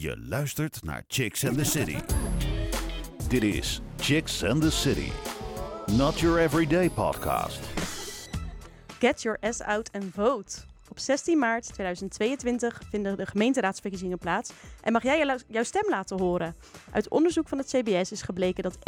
Je luistert naar Chicks and the City. Dit is Chicks and the City. Not your everyday podcast. Get your ass out and vote. Op 16 maart 2022 vinden de gemeenteraadsverkiezingen plaats en mag jij jouw stem laten horen. Uit onderzoek van het CBS is gebleken dat 31%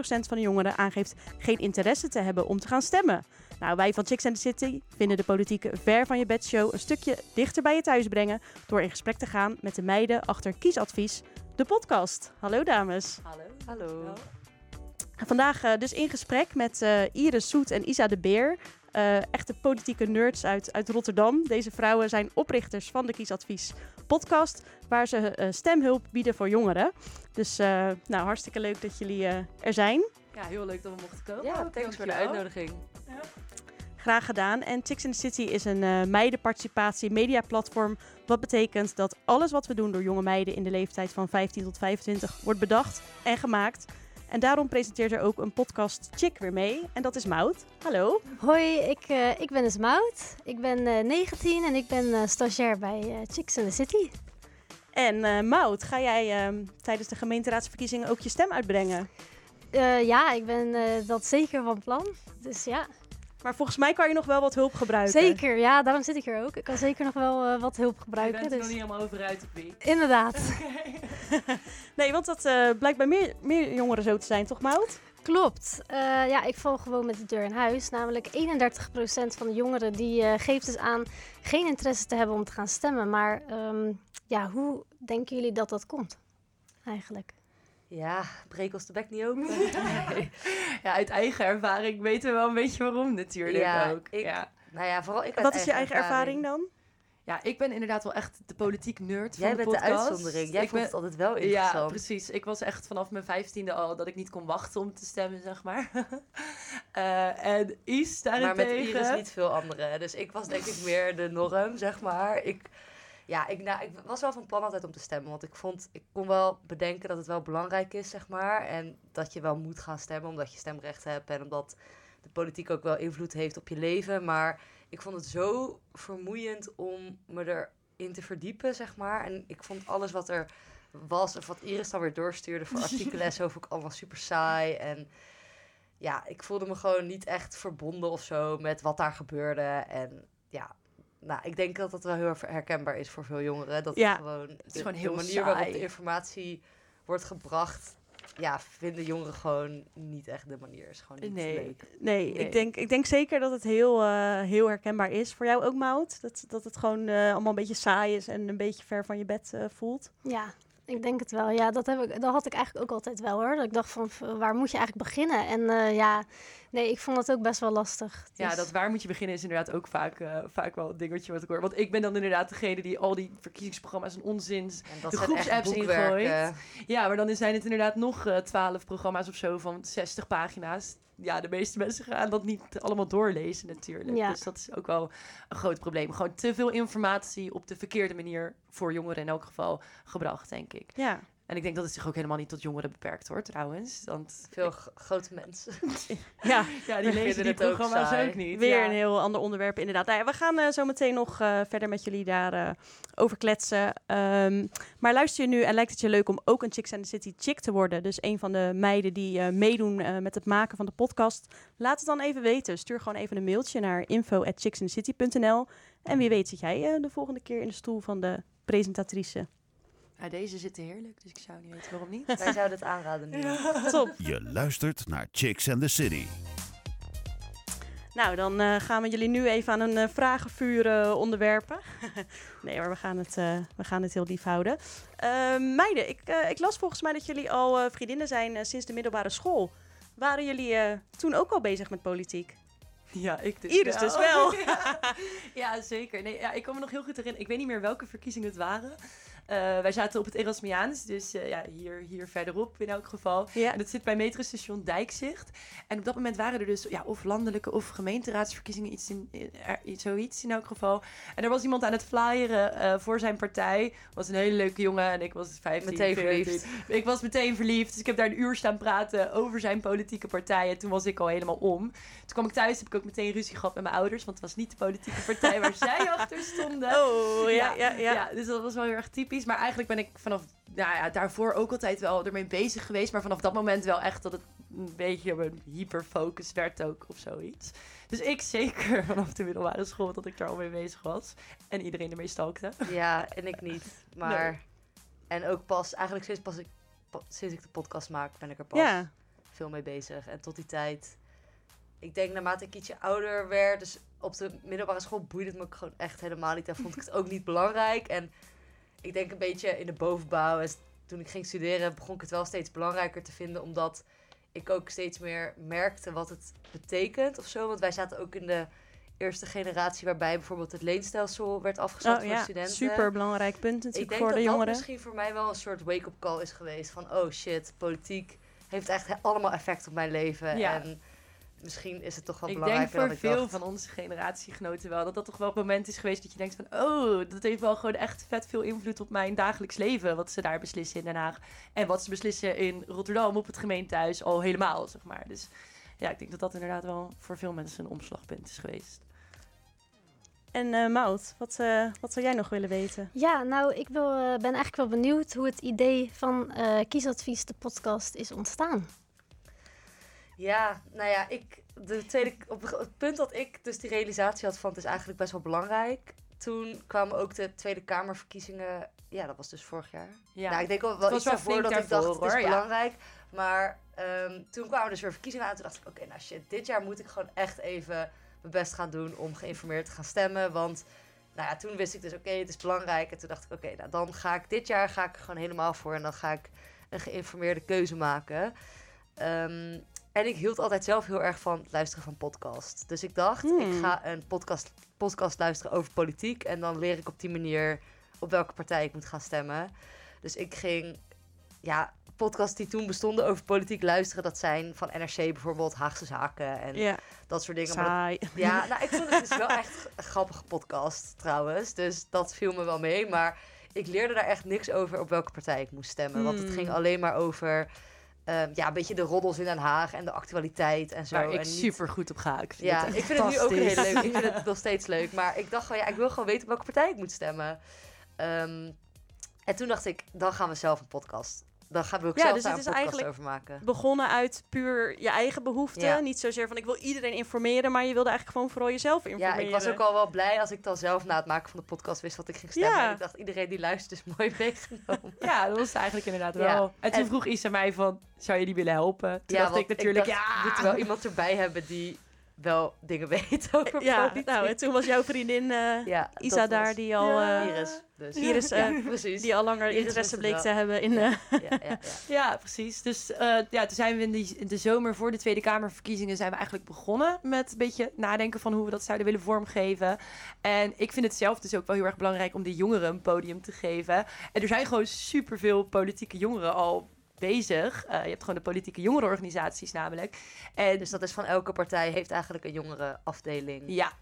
van de jongeren aangeeft geen interesse te hebben om te gaan stemmen. Nou, wij van Chicks and the City vinden de politieke Ver van je bed show een stukje dichter bij je thuis brengen door in gesprek te gaan met de meiden achter Kiesadvies, de podcast. Hallo dames. Hallo. Hallo. Vandaag eh, dus in gesprek met eh, Iris Soet en Isa de Beer. eh, echte politieke nerds uit, uit Rotterdam. Deze vrouwen zijn oprichters van de Kiesadvies podcast, waar ze eh, stemhulp bieden voor jongeren. Dus eh, nou, hartstikke leuk dat jullie eh, er zijn. Ja, heel leuk dat we mochten komen. Ja, thanks voor de Dankjewel. Graag gedaan. En Chicks in the City is een eh meidenparticipatie mediaplatform. Wat betekent dat alles wat we doen door jonge meiden in de leeftijd van 15 tot 25 wordt bedacht en gemaakt. En daarom presenteert er ook een podcast Chick weer mee. En dat is Mout. Hallo. Hoi, ik, eh, ik ben dus Maud. Ik ben eh 19 en ik ben stagiair bij Chicks in the City. En Mout, ga jij ehm, tijdens de gemeenteraadsverkiezingen ook je stem uitbrengen? Ja, ik ben dat zeker van plan. Dus ja, Maar volgens mij kan je nog wel wat hulp gebruiken. zeker. Ja, daarom zit ik hier ook. Ik kan zeker nog wel eh, wat hulp Je gebruiken. bent er nog Dus. niet helemaal over uit op wie. Inderdaad. Nee, want dat eh, blijkt bij meer, meer jongeren zo te zijn, toch Mout? Klopt. Eh, ja, ik val gewoon met de deur in huis. Namelijk 31% van de jongeren die eh, geeft dus aan geen interesse te hebben om te gaan stemmen. Maar ehm, ja, hoe denken jullie dat dat komt? Eigenlijk. Ja, breek ons de bek niet open. Nee. Ja, uit eigen ervaring weten we wel een beetje waarom natuurlijk Ja, ook. ik- Ja. Nou ja, vooral ik Wat is je eigen ervaring dan? ja, ik ben inderdaad wel echt de politiek nerd Jij van de bent de podcast. uitzondering. Jij ik vond ben, het altijd wel Ja, interessant. precies. Ik was echt vanaf mijn vijftiende al dat ik niet kon wachten om te stemmen, zeg maar. Eh, en Is maar daarentegen... met Iris niet veel anderen. Dus ik was denk ik meer de norm, zeg maar. Ik, ja, ik, nou, ik was wel van plan altijd om te stemmen. Want ik vond, ik kon wel bedenken dat het wel belangrijk is, zeg maar. En dat je wel moet gaan stemmen, omdat je stemrecht hebt. En omdat de politiek ook wel invloed heeft op je leven. Maar ik vond het zo vermoeiend om me erin te verdiepen, zeg maar. En ik vond alles wat er was, of wat Iris dan weer doorstuurde voor artikelen en zo, vond ik allemaal super saai. En ja, ik voelde me gewoon niet echt verbonden of zo met wat daar gebeurde. En ja, nou, ik denk dat dat wel heel erg herkenbaar is voor veel jongeren. Dat Ja, het gewoon, de, gewoon de heel manier waarop de informatie wordt gebracht, ja, vinden jongeren gewoon niet echt de manier. Is gewoon niet Nee. leuk. Nee, Nee. Ik, denk, ik denk zeker dat het heel, eh, heel herkenbaar is. Voor jou ook, Mout? Dat, dat het gewoon eh, allemaal een beetje saai is en een beetje ver van je bed eh, voelt? Ja, ik denk het wel. Ja, dat, heb ik, dat had ik eigenlijk ook altijd wel hoor. Dat ik dacht van, waar moet je eigenlijk beginnen? En eh, ja, nee, ik vond het ook best wel lastig. Ja, Dus- dat waar moet je beginnen is inderdaad ook vaak, eh, vaak wel een dingetje wat ik hoor. Want ik ben dan inderdaad degene die al die verkiezingsprogramma's en onzin En dat De groepsapps ingooit. Ja, maar dan zijn het inderdaad nog eh, twaalf programma's of zo van 60 pagina's. Ja, de meeste mensen gaan dat niet allemaal doorlezen natuurlijk. Ja. Dus dat is ook wel een groot probleem. Gewoon te veel informatie op de verkeerde manier voor jongeren in elk geval gebracht, denk ik. Ja. En ik denk dat het zich ook helemaal niet tot jongeren beperkt hoor, trouwens. Want Veel grote mensen. ja, ja, die lezen die het ook programma's saai. ook niet. weer Ja. een heel ander onderwerp inderdaad. Nou ja, we gaan eh, zo meteen nog eh, verder met jullie daar eh, over kletsen. Ehm, maar luister je nu en lijkt het je leuk om ook een Chicks and the City chick te worden? Dus een van de meiden die eh, meedoen eh, met het maken van de podcast. Laat het dan even weten. Stuur gewoon even een mailtje naar info.chicksandthecity.nl En wie weet zit jij eh, de volgende keer in de stoel van de presentatrice. Ja, deze zitten heerlijk, dus ik zou niet weten waarom niet. Wij zouden het aanraden nu. Top. Je luistert naar Chicks and the City. Nou, dan eh, gaan we jullie nu even aan een eh, vragenvuur eh, onderwerpen. nee, maar we gaan het, eh, we gaan het heel lief houden. Eh, meiden, ik, eh, ik las volgens mij dat jullie al eh, vriendinnen zijn sinds de middelbare school. Waren jullie eh, toen ook al bezig met politiek? Ja, ik dus Iris wel. dus wel. ja, ja, zeker. Nee, ja, ik kan me nog heel goed herinneren. Ik weet niet meer welke verkiezingen het waren. Eh, wij zaten op het Erasmiaans, dus eh, ja, hier, hier verderop in elk geval. Ja. En dat zit bij metrostation Dijkzicht. En op dat moment waren er dus ja, of landelijke of gemeenteraadsverkiezingen, iets in, in- iets, zoiets in elk geval. En er was iemand aan het flyeren eh, voor zijn partij. Was een hele leuke jongen en ik was 15. Meteen 14. verliefd. Ik was meteen verliefd, dus ik heb daar een uur staan praten over zijn politieke partij. En toen was ik al helemaal om. Toen kwam ik thuis, heb ik ook meteen ruzie gehad met mijn ouders, want het was niet de politieke partij waar zij achter stonden. Oh, ja, ja, ja. Ja, dus dat was wel heel erg typisch. Maar eigenlijk ben ik vanaf nou ja, daarvoor ook altijd wel ermee bezig geweest. Maar vanaf dat moment wel echt dat het een beetje een hyperfocus werd ook of zoiets. Dus ik zeker vanaf de middelbare school dat ik daar al mee bezig was. En iedereen ermee stalkte. Ja, en ik niet. Maar... En ook pas, eigenlijk sinds, pas ik, sinds ik de podcast maak, ben ik er pas Ja. veel mee bezig. En tot die tijd... Ik denk naarmate ik ietsje ouder werd, dus op de middelbare school boeide het me gewoon echt helemaal niet. En vond ik het ook niet belangrijk. En ik denk een beetje in de bovenbouw. En toen ik ging studeren, begon ik het wel steeds belangrijker te vinden. Omdat ik ook steeds meer merkte wat het betekent of zo. Want wij zaten ook in de eerste generatie waarbij bijvoorbeeld het leenstelsel werd afgeschaft Oh voor ja, studenten. super belangrijk punt Ik natuurlijk denk voor dat de dat jongeren. misschien voor mij wel een soort wake-up call is geweest. Van, oh shit, politiek heeft echt allemaal effect op mijn leven. Ja. En misschien is het toch wel Ik denk voor ik veel dacht. van onze generatiegenoten wel dat dat toch wel het moment is geweest dat je denkt van oh, dat heeft wel gewoon echt vet veel invloed op mijn dagelijks leven. Wat ze daar beslissen in Den Haag. En wat ze beslissen in Rotterdam op het gemeentehuis al helemaal, zeg maar. Dus ja, ik denk dat dat inderdaad wel voor veel mensen een omslagpunt is geweest. En eh Maud, wat, eh, wat zou jij nog willen weten? Ja, nou, ik wil, eh, ben eigenlijk wel benieuwd hoe het idee van eh, Kiesadvies, de podcast, is ontstaan. Ja, nou ja, ik, de tweede, op het punt dat ik dus die realisatie had van het is eigenlijk best wel belangrijk. Toen kwamen ook de Tweede Kamerverkiezingen. Ja, dat was dus vorig jaar. Ja, Nou, ik denk wel, wel was iets daarvoor dat ik dacht, het is hoor, ja. belangrijk. Maar ehm, toen kwamen dus weer verkiezingen aan. Toen dacht ik, oké, nou shit, dit jaar moet ik gewoon echt even mijn best gaan doen om geïnformeerd te gaan stemmen. Want, nou ja, toen wist ik dus, oké, het is belangrijk. En toen dacht ik, oké, nou dan ga ik dit jaar ga ik er gewoon helemaal voor. En dan ga ik een geïnformeerde keuze maken. Ehm, en ik hield altijd zelf heel erg van het luisteren van podcast. Dus ik dacht, Hmm. ik ga een podcast, podcast luisteren over politiek. En dan leer ik op die manier op welke partij ik moet gaan stemmen. Dus ik ging, ja, podcasts die toen bestonden over politiek luisteren. Dat zijn van NRC bijvoorbeeld, Haagse Zaken en Ja, dat soort dingen. Maar saai. dat- ja, nou, ik vond het dus wel echt een grappige podcast trouwens. Dus dat viel me wel mee. Maar ik leerde daar echt niks over op welke partij ik moest stemmen. Want het Hmm. ging alleen maar over... ehm, ja, een beetje de roddels in Den Haag en de actualiteit en zo. Waar ik en niet- super goed op ga. Ik vind ja, het ik vind het nu ook heel leuk. Ik vind het nog steeds leuk. Maar ik dacht gewoon, ja, ik wil gewoon weten op welke partij ik moet stemmen. Ehm, en toen dacht ik, dan gaan we zelf een podcast. Dan gaan we ook Ja, zelf dus daar het een is podcast eigenlijk- over maken. Begonnen uit puur je eigen behoeften. Ja. Niet zozeer van ik wil iedereen informeren, maar je wilde eigenlijk gewoon vooral jezelf Ja, informeren. ik was ook al wel blij als ik dan zelf na het maken van de podcast wist wat ik ging stemmen. Ja. En ik dacht, iedereen die luistert is mooi meegenomen. Ja, dat was het eigenlijk inderdaad Ja. wel. En toen En- vroeg Isa mij van, zou je die willen helpen? Toen dacht ik natuurlijk, dacht, ja. We moeten wel iemand erbij hebben die wel dingen weet over Ja, politiek. nou, en toen was jouw vriendin eh, ja, Isa daar, was die al, Ja. eh, Iris. Dus. Iris, eh, ja, precies. die al langer Iris interesse bleek te hebben in... eh, ja, ja, ja. Ja, precies. Dus eh, ja, toen zijn we in, die, in de zomer voor de Tweede Kamerverkiezingen zijn we eigenlijk begonnen met een beetje nadenken van hoe we dat zouden willen vormgeven. En ik vind het zelf dus ook wel heel erg belangrijk om de jongeren een podium te geven. En er zijn gewoon superveel politieke jongeren al bezig. Eh, je hebt gewoon de politieke jongerenorganisaties namelijk. En Dus dat is van elke partij heeft eigenlijk een jongere afdeling. ja,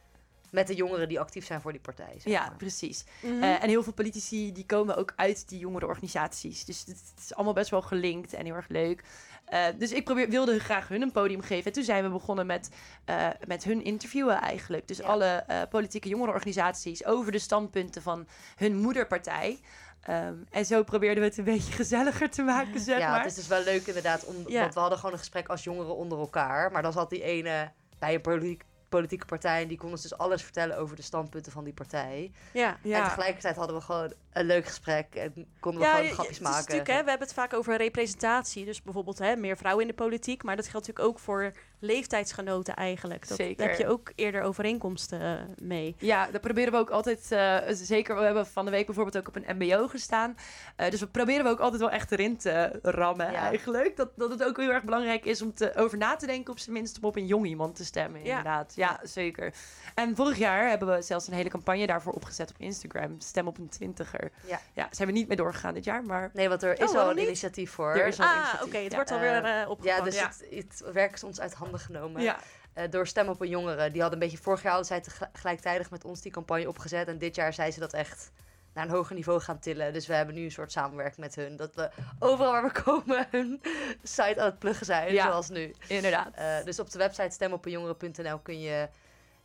Met de jongeren die actief zijn voor die partij. Zeg ja, maar. precies. mhm. Eh, en heel veel politici die komen ook uit die jongere organisaties. Dus het, is allemaal best wel gelinkt en heel erg leuk. Eh, dus ik probeer, wilde graag hun een podium geven. En toen zijn we begonnen met, eh, met hun interviewen eigenlijk. Dus Ja. alle eh, politieke jongerenorganisaties over de standpunten van hun moederpartij. Ehm, en zo probeerden we het een beetje gezelliger te maken, zeg ja, maar. het is dus wel leuk inderdaad. Om, Ja. Want we hadden gewoon een gesprek als jongeren onder elkaar. Maar dan zat die ene bij een politiek, politieke partij. En die kon ons dus alles vertellen over de standpunten van die partij. ja. En tegelijkertijd hadden we gewoon een leuk gesprek. En konden we Ja, gewoon je- grapjes maken. natuurlijk, hè, we hebben het vaak over representatie. Dus bijvoorbeeld hè, meer vrouwen in de politiek. Maar dat geldt natuurlijk ook voor leeftijdsgenoten eigenlijk. Dat, Zeker. Daar heb je ook eerder overeenkomsten eh, mee. Ja, dat proberen we ook altijd. eh, zeker, we hebben van de week bijvoorbeeld ook op een MBO gestaan. Eh, dus we proberen we ook altijd wel echt erin te rammen, Ja. eigenlijk. Dat, dat het ook heel erg belangrijk is om te, over na te denken, op zijn minst om op een jong iemand te stemmen. Ja. Inderdaad, ja, zeker. En vorig jaar hebben we zelfs een hele campagne daarvoor opgezet op Instagram. Stem op een twintiger. Ja. ja zijn we niet mee doorgegaan dit jaar, maar Nee, want er is Oh, al een niet? initiatief voor. Er is al Ah, oké. het Ja. wordt alweer opgepakt. Ja, dus Ja. Het, het werk is ons uit handen genomen. ja. Eh, door Stem op een Jongere. Die hadden een beetje vorig jaar hadden zij tegel- gelijktijdig met ons die campagne opgezet. En dit jaar zijn ze dat echt naar een hoger niveau gaan tillen. Dus we hebben nu een soort samenwerking met hun. Dat we overal waar we komen hun site aan het pluggen zijn. Ja. Zoals nu. inderdaad. Eh, dus op de website stemopenjongeren.nl kun je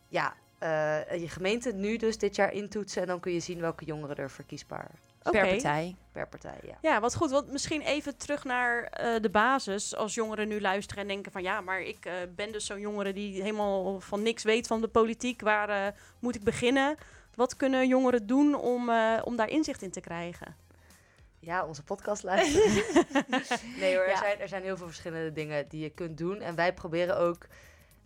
ja, eh, je gemeente nu dus dit jaar intoetsen. En dan kun je zien welke jongeren er verkiesbaar Per partij. per partij. Ja. Ja, wat goed. Want misschien even terug naar eh, de basis. Als jongeren nu luisteren en denken van... ja, maar ik eh, ben dus zo'n jongere die helemaal van niks weet van de politiek. Waar eh, moet ik beginnen? Wat kunnen jongeren doen om, eh, om daar inzicht in te krijgen? Ja, onze podcast luisteren. nee hoor, er, zijn, er zijn heel veel verschillende dingen die je kunt doen. En wij proberen ook...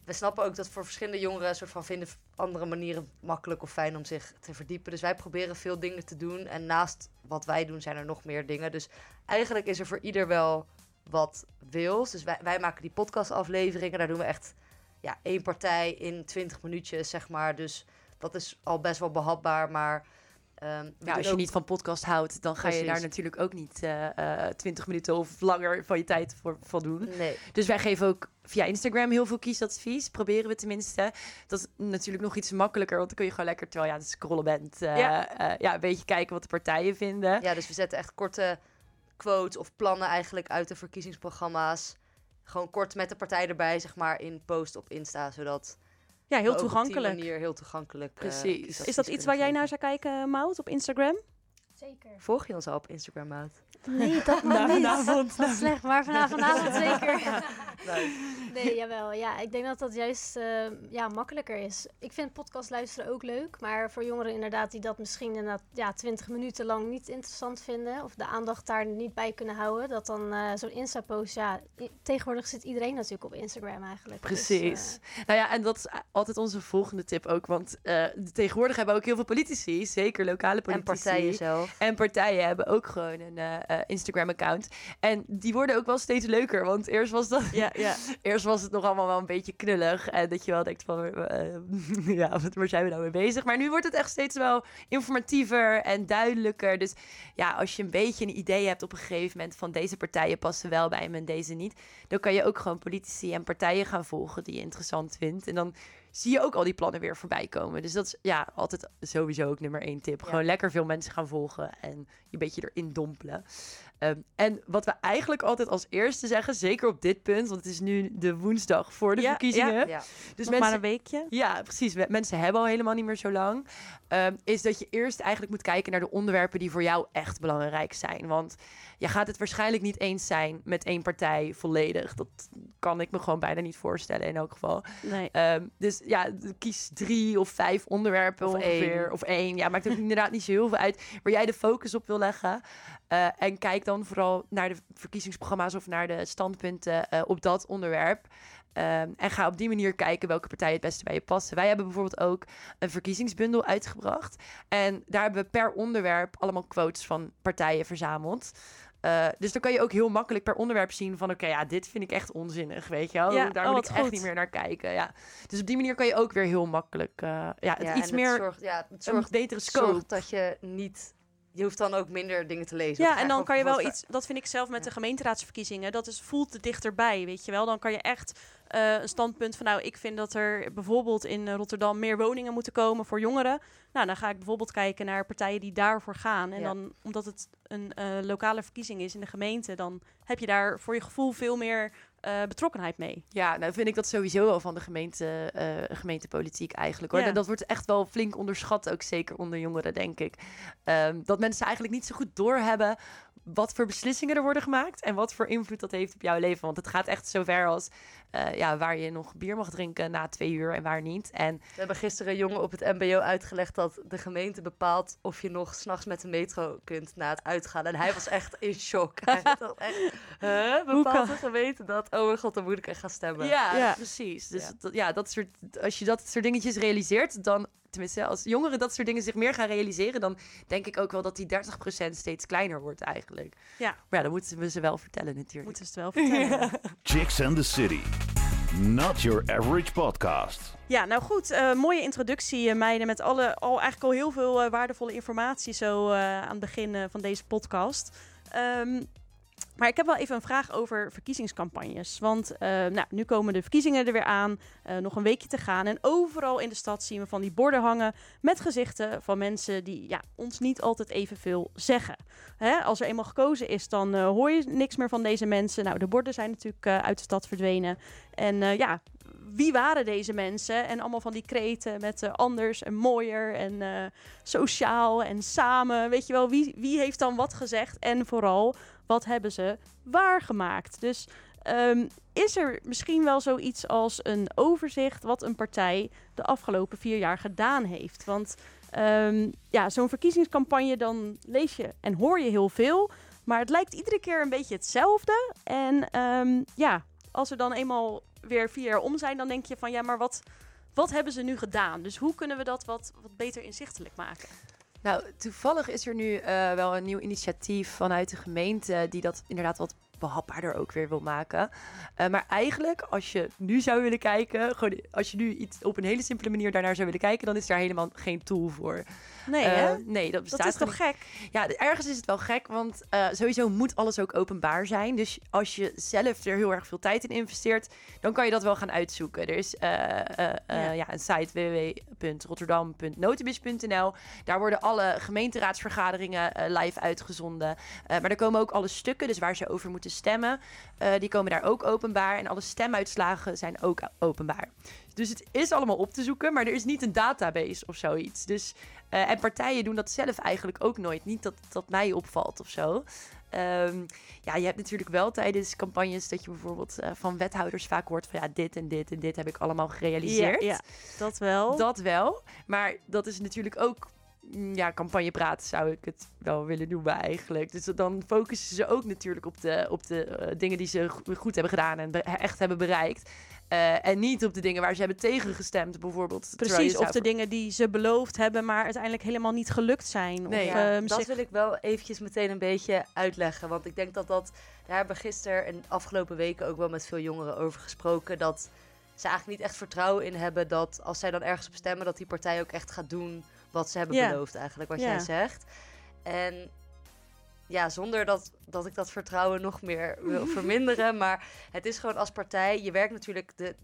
We snappen ook dat voor verschillende jongeren... soort van vinden andere manieren makkelijk of fijn om zich te verdiepen. Dus wij proberen veel dingen te doen. En naast wat wij doen zijn er nog meer dingen. Dus eigenlijk is er voor ieder wel wat wils. Dus wij, wij maken die podcastafleveringen. Daar doen we echt ja, één partij in 20 minuutjes, zeg maar. Dus dat is al best wel behapbaar. Maar ehm, Ja, als je ook- niet van podcast houdt, dan ga je daar natuurlijk ook niet eh, eh, 20 minuten of langer van je tijd voor, voor doen. Nee, Dus wij geven ook via Instagram heel veel kiesadvies. Proberen we tenminste. Dat is natuurlijk nog iets makkelijker, want dan kun je gewoon lekker terwijl je aan het scrollen bent. eh, Ja. eh, ja, een beetje kijken wat de partijen vinden. Ja, dus we zetten echt korte quotes of plannen eigenlijk uit de verkiezingsprogramma's. Gewoon kort met de partij erbij, zeg maar, in post op Insta, zodat Ja, heel toegankelijk. op die manier heel toegankelijk. eh, Precies. Is dat iets waar jij naar zou kijken, Maud, op Instagram? Zeker. Volg je ons al op Instagram, Maat? Nee, dat niet. vanavond. Wat slecht, maar vanavond, vanavond zeker. Nee, jawel. Ja, ik denk dat dat juist eh, ja, makkelijker is. Ik vind podcast luisteren ook leuk. Maar voor jongeren inderdaad die dat misschien inderdaad ja, 20 minuten lang niet interessant vinden. Of de aandacht daar niet bij kunnen houden. Dat dan eh, zo'n Insta-post, ja. tegenwoordig zit iedereen natuurlijk op Instagram eigenlijk. Dus, Precies. eh, Nou ja, en dat is altijd onze volgende tip ook. Want eh, tegenwoordig hebben ook heel veel politici, zeker lokale En politici. partijen zelf. En partijen hebben ook gewoon een Instagram-account. En die worden ook wel steeds leuker. Want eerst was, dat, Ja, ja. eerst was het nog allemaal wel een beetje knullig. En dat je wel denkt van, eh, ja, wat, waar zijn we nou mee bezig? Maar nu wordt het echt steeds wel informatiever en duidelijker. Dus ja, als je een beetje een idee hebt op een gegeven moment van deze partijen passen wel bij me en deze niet. Dan kan je ook gewoon politici en partijen gaan volgen die je interessant vindt. En dan zie je ook al die plannen weer voorbij komen. Dus dat is ja, altijd sowieso ook nummer één tip. Ja. Gewoon lekker veel mensen gaan volgen en je een beetje erin dompelen. Ehm, en wat we eigenlijk altijd als eerste zeggen, zeker op dit punt, want het is nu de woensdag voor de Ja, verkiezingen. Ja. Dus Nog maar een weekje. ja, precies. Mensen hebben al helemaal niet meer zo lang. Ehm, is dat je eerst eigenlijk moet kijken naar de onderwerpen die voor jou echt belangrijk zijn. Want je gaat het waarschijnlijk niet eens zijn met één partij volledig. Dat kan ik me gewoon bijna niet voorstellen in elk geval. Nee. Ehm, dus ja, kies drie of vijf onderwerpen Of ongeveer. één. Of één. Ja, maakt ook inderdaad niet zo heel veel uit waar jij de focus op wil leggen. Eh, en kijk dan vooral naar de verkiezingsprogramma's of naar de standpunten eh, op dat onderwerp. Ehm, en ga op die manier kijken welke partijen het beste bij je passen. Wij hebben bijvoorbeeld ook een verkiezingsbundel uitgebracht. En daar hebben we per onderwerp allemaal quotes van partijen verzameld. Eh, dus dan kan je ook heel makkelijk per onderwerp zien van... oké, ja, dit vind ik echt onzinnig, weet je wel. Ja, Daar oh, moet ik wat echt niet meer naar kijken, ja. Dus op die manier kan je ook weer heel makkelijk... eh, ja, het Ja, iets meer... Het zorgt, ja, het een zorgt, betere scope. zorgt dat je niet... Je hoeft dan ook minder dingen te lezen. Ja, en dan kan je wel iets, dat vind ik zelf met de gemeenteraadsverkiezingen, dat is, voelt te dichterbij, weet je wel. Dan kan je echt eh, een standpunt van, nou, ik vind dat er bijvoorbeeld in eh, Rotterdam meer woningen moeten komen voor jongeren. Nou, dan ga ik bijvoorbeeld kijken naar partijen die daarvoor gaan. En Ja. dan, omdat het een eh, lokale verkiezing is in de gemeente, dan heb je daar voor je gevoel veel meer betrokkenheid mee. Ja, nou vind ik dat sowieso wel van de gemeente, gemeentepolitiek eigenlijk. Hoor. Ja. Dat, dat wordt echt wel flink onderschat, ook zeker onder jongeren, denk ik. Ehm, dat mensen eigenlijk niet zo goed doorhebben wat voor beslissingen er worden gemaakt en wat voor invloed dat heeft op jouw leven. Want het gaat echt zover als eh, ja, waar je nog bier mag drinken na twee uur en waar niet. En We hebben gisteren een jongen op het mbo uitgelegd dat de gemeente bepaalt of je nog s'nachts met de metro kunt na het uitgaan. En hij was echt in shock. Hij dacht echt, huh, bepaalt de gemeente dat? Oh mijn god, dan moet ik echt gaan stemmen. ja, Ja. precies. Dus Ja. Dat, ja, dat soort, als je dat soort dingetjes realiseert, dan, tenminste als jongeren dat soort dingen zich meer gaan realiseren, dan denk ik ook wel dat die 30% steeds kleiner wordt eigenlijk. Ja. Maar ja, dan moeten we ze wel vertellen natuurlijk. Moeten ze het wel vertellen. Chicks and the City. Not your average podcast. Ja, nou goed. eh, mooie introductie, eh, meiden. Met alle, al, eigenlijk al heel veel eh, waardevolle informatie zo eh, aan het begin eh, van deze podcast. Ehm, maar ik heb wel even een vraag over verkiezingscampagnes. Want eh, nou, nu komen de verkiezingen er weer aan. eh, nog een weekje te gaan. En overal in de stad zien we van die borden hangen. Met gezichten van mensen die ja, ons niet altijd evenveel zeggen. Hè? Als er eenmaal gekozen is, dan eh, hoor je niks meer van deze mensen. Nou, de borden zijn natuurlijk uit de stad verdwenen. En ja, wie waren deze mensen? En allemaal van die kreten met anders en mooier en sociaal en samen. Weet je wel, wie, wie heeft dan wat gezegd? En vooral, wat hebben ze waargemaakt? Dus ehm, is er misschien wel zoiets als een overzicht wat een partij de afgelopen vier jaar gedaan heeft? Want ehm, ja, zo'n verkiezingscampagne, dan lees je en hoor je heel veel. Maar het lijkt iedere keer een beetje hetzelfde. En ehm, ja, als er dan eenmaal weer vier jaar om zijn, dan denk je van ja, maar wat, wat hebben ze nu gedaan? Dus hoe kunnen we dat wat, wat beter inzichtelijk maken? Nou, toevallig is er nu uh, wel een nieuw initiatief vanuit de gemeente die dat inderdaad wat behapbaarder ook weer wil maken. Uh, maar eigenlijk, als je nu zou willen kijken, gewoon als je nu iets op een hele simpele manier daarnaar zou willen kijken, dan is daar helemaal geen tool voor. Nee, uh, nee, dat bestaat Dat is toch gek? Ja, ergens is het wel gek, want uh, sowieso moet alles ook openbaar zijn. Dus als je zelf er heel erg veel tijd in investeert, dan kan je dat wel gaan uitzoeken. Er is ja. ja. een site www.rotterdam.notibus.nl. Daar worden alle gemeenteraadsvergaderingen live uitgezonden. maar er komen ook alle stukken, dus waar ze over moeten stemmen, die komen daar ook openbaar. En alle stemuitslagen zijn ook openbaar. Dus het is allemaal op te zoeken, maar er is niet een database of zoiets. Dus, uh, en partijen doen dat zelf eigenlijk ook nooit. Niet dat dat mij opvalt of zo. Um, ja, je hebt natuurlijk wel tijdens campagnes dat je bijvoorbeeld uh, van wethouders vaak hoort van ja, dit en dit en dit heb ik allemaal gerealiseerd. Ja, ja dat wel. Dat wel. Maar dat is natuurlijk ook ja, campagnepraat zou ik het wel willen noemen eigenlijk. Dus dan focussen ze ook natuurlijk op de, op de uh, dingen die ze goed hebben gedaan en echt hebben bereikt. Uh, en niet op de dingen waar ze hebben tegengestemd, bijvoorbeeld. Precies, of de dingen die ze beloofd hebben, maar uiteindelijk helemaal niet gelukt zijn. Nee, of, ja, uh, dat wil ik wel eventjes meteen een beetje uitleggen. Want ik denk dat dat... Daar hebben we gisteren en afgelopen weken ook wel met veel jongeren over gesproken. Dat ze eigenlijk niet echt vertrouwen in hebben dat als zij dan ergens op stemmen, dat die partij ook echt gaat doen wat ze hebben Ja. beloofd eigenlijk, wat Ja. jij zegt. En ja, zonder dat, dat ik dat vertrouwen nog meer wil verminderen. Maar het is gewoon als partij, je werkt natuurlijk de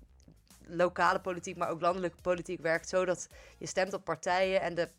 lokale politiek, maar ook landelijke politiek werkt zo dat je stemt op partijen en de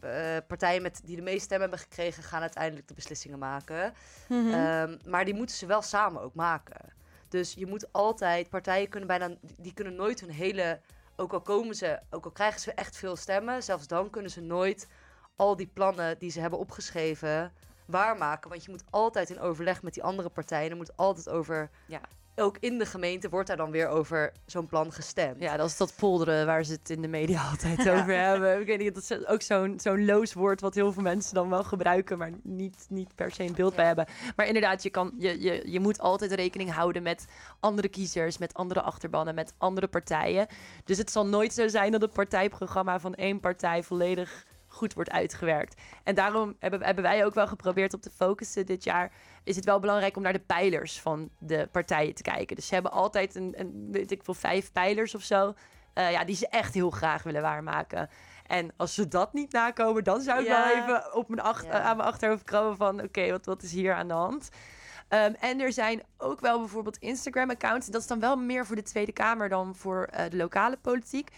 eh, partijen met, die de meeste stemmen hebben gekregen, gaan uiteindelijk de beslissingen maken. Mhm. Ehm, maar die moeten ze wel samen ook maken. Dus je moet altijd, partijen kunnen bijna, die kunnen nooit hun hele, ook al komen ze, ook al krijgen ze echt veel stemmen, zelfs dan kunnen ze nooit al die plannen die ze hebben opgeschreven waarmaken. Want je moet altijd in overleg met die andere partijen, er moet altijd over, Ja. Ook in de gemeente wordt daar dan weer over zo'n plan gestemd. Ja, dat is dat polderen waar ze het in de media altijd over hebben. Ik weet niet, dat is ook zo'n zo'n loos woord wat heel veel mensen dan wel gebruiken, maar niet, niet per se een beeld bij hebben. Maar inderdaad, je, kan, je, je, je moet altijd rekening houden met andere kiezers, met andere achterbannen, met andere partijen. Dus het zal nooit zo zijn dat het partijprogramma van één partij volledig goed wordt uitgewerkt. En daarom hebben, hebben wij ook wel geprobeerd op te focussen dit jaar. Is het wel belangrijk om naar de pijlers van de partijen te kijken. Dus ze hebben altijd een, een weet ik veel, vijf pijlers of zo. eh, ja, die ze echt heel graag willen waarmaken. En als ze dat niet nakomen, dan zou ik Ja. wel even op mijn ach- Ja. eh, aan mijn achterhoofd krabben van... oké, wat, wat is hier aan de hand? Ehm, en er zijn ook wel bijvoorbeeld Instagram-accounts. Dat is dan wel meer voor de Tweede Kamer dan voor eh, de lokale politiek.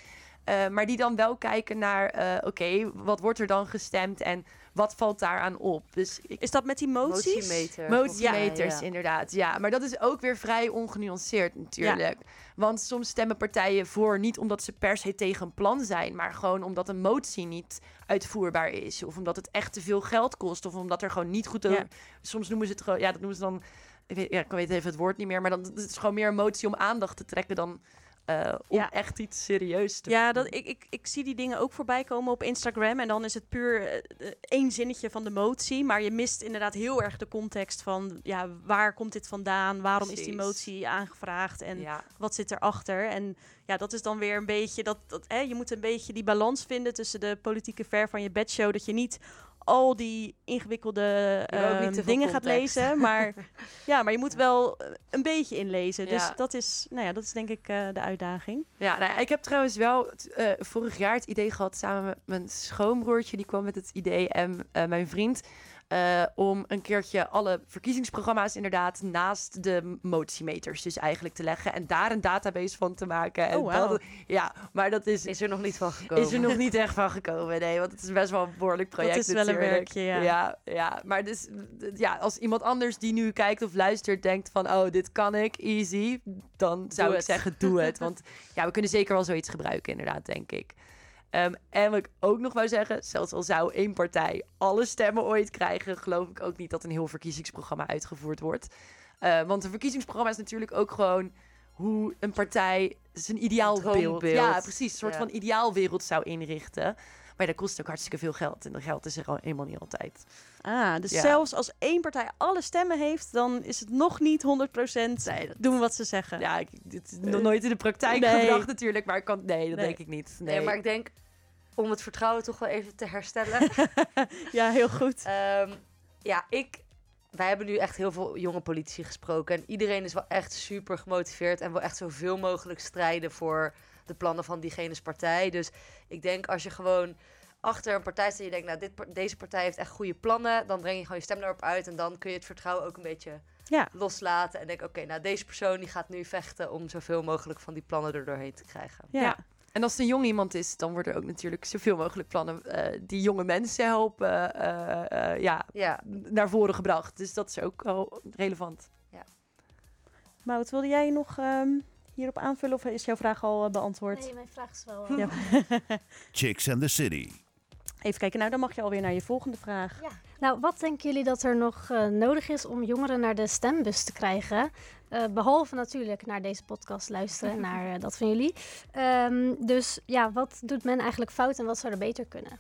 Eh, maar die dan wel kijken naar, eh, oké, wat wordt er dan gestemd en wat valt daaraan op? Dus ik, Is dat met die moties? Motiemeter. Motiemeters, ja. inderdaad. Ja, maar dat is ook weer vrij ongenuanceerd natuurlijk. Want soms stemmen partijen voor niet omdat ze per se tegen een plan zijn, maar gewoon omdat een motie niet uitvoerbaar is. Of omdat het echt te veel geld kost. Of omdat er gewoon niet goed over. Soms noemen ze het gewoon, ja, dat noemen ze dan. Ik weet, ja, ik weet even het woord niet meer, maar dan het is gewoon meer een motie om aandacht te trekken dan eh, om Ja. echt iets serieus te Ja, dat, ik, ik, ik zie die dingen ook voorbij komen op Instagram. En dan is het puur eh, eh, één zinnetje van de motie. Maar je mist inderdaad heel erg de context van... Ja, waar komt dit vandaan? Waarom is die motie aangevraagd? En Ja. wat zit erachter? En ja, dat is dan weer een beetje... Dat, dat, hè, je moet een beetje die balans vinden tussen de politieke ver van je bedshow. Dat je niet al die ingewikkelde ehm, dingen gaat lezen. Maar ja, maar je moet wel eh, een beetje inlezen. Dus Ja. dat is, nou ja, dat is denk ik eh, de uitdaging. Ja, nou ja, ik heb trouwens wel eh, vorig jaar het idee gehad samen met mijn schoonbroertje. Die kwam met het idee en mijn vriend. Eh, om een keertje alle verkiezingsprogramma's inderdaad naast de motiemeters dus eigenlijk te leggen en daar een database van te maken. En Oh, dat, ja, maar dat is, Is er nog niet van gekomen. is er nog niet echt van gekomen, nee, want het is best wel een behoorlijk project is wel een werkje, ja. ja. Ja, maar dus, ja, als iemand anders die nu kijkt of luistert denkt van, oh, dit kan ik, easy, dan zou Doe ik het. zeggen, doe het. Want ja, we kunnen zeker wel zoiets gebruiken, inderdaad, denk ik. Ehm, en wat ik ook nog wou zeggen, zelfs al zou één partij alle stemmen ooit krijgen, geloof ik ook niet dat een heel verkiezingsprogramma uitgevoerd wordt. Eh, want een verkiezingsprogramma is natuurlijk ook gewoon hoe een partij zijn ideaalbeeld, ja, precies, een soort Ja. van ideaalwereld zou inrichten. Maar dat kost ook hartstikke veel geld. En dat geld is er gewoon helemaal niet altijd. Ah, dus Ja. zelfs als één partij alle stemmen heeft, dan is het nog niet 100% Nee, dat- doen wat ze zeggen. Ja, ik, dit is nog nooit in de praktijk Nee. gebracht natuurlijk. Maar ik kan, nee, dat Nee. denk ik niet. Nee, Nee, maar ik denk, om het vertrouwen toch wel even te herstellen. Ja, heel goed. Ehm, ja, ik. Wij hebben nu echt heel veel jonge politici gesproken. En iedereen is wel echt super gemotiveerd. En wil echt zoveel mogelijk strijden voor de plannen van diegene's partij. Dus ik denk als je gewoon achter een partij staat en je denkt, nou, dit, deze partij heeft echt goede plannen. Dan breng je gewoon je stem daarop uit. En dan kun je het vertrouwen ook een beetje Ja. loslaten. En denk, oké, nou, deze persoon die gaat nu vechten om zoveel mogelijk van die plannen er doorheen te krijgen. Ja. Ja. En als het een jong iemand is, dan worden er ook natuurlijk zoveel mogelijk plannen eh, die jonge mensen helpen eh, eh, ja, Ja, naar voren gebracht. Dus dat is ook wel relevant. Maud, wilde jij nog ehm, hierop aanvullen of is jouw vraag al eh, beantwoord? Nee, mijn vraag is wel... eh, Ja. Chicks and the City. Even kijken, nou dan mag je alweer naar je volgende vraag. Ja. Nou, wat denken jullie dat er nog eh, nodig is om jongeren naar de stembus te krijgen? Eh, behalve natuurlijk naar deze podcast luisteren, naar eh, dat van jullie. Ehm, dus ja, wat doet men eigenlijk fout en wat zou er beter kunnen?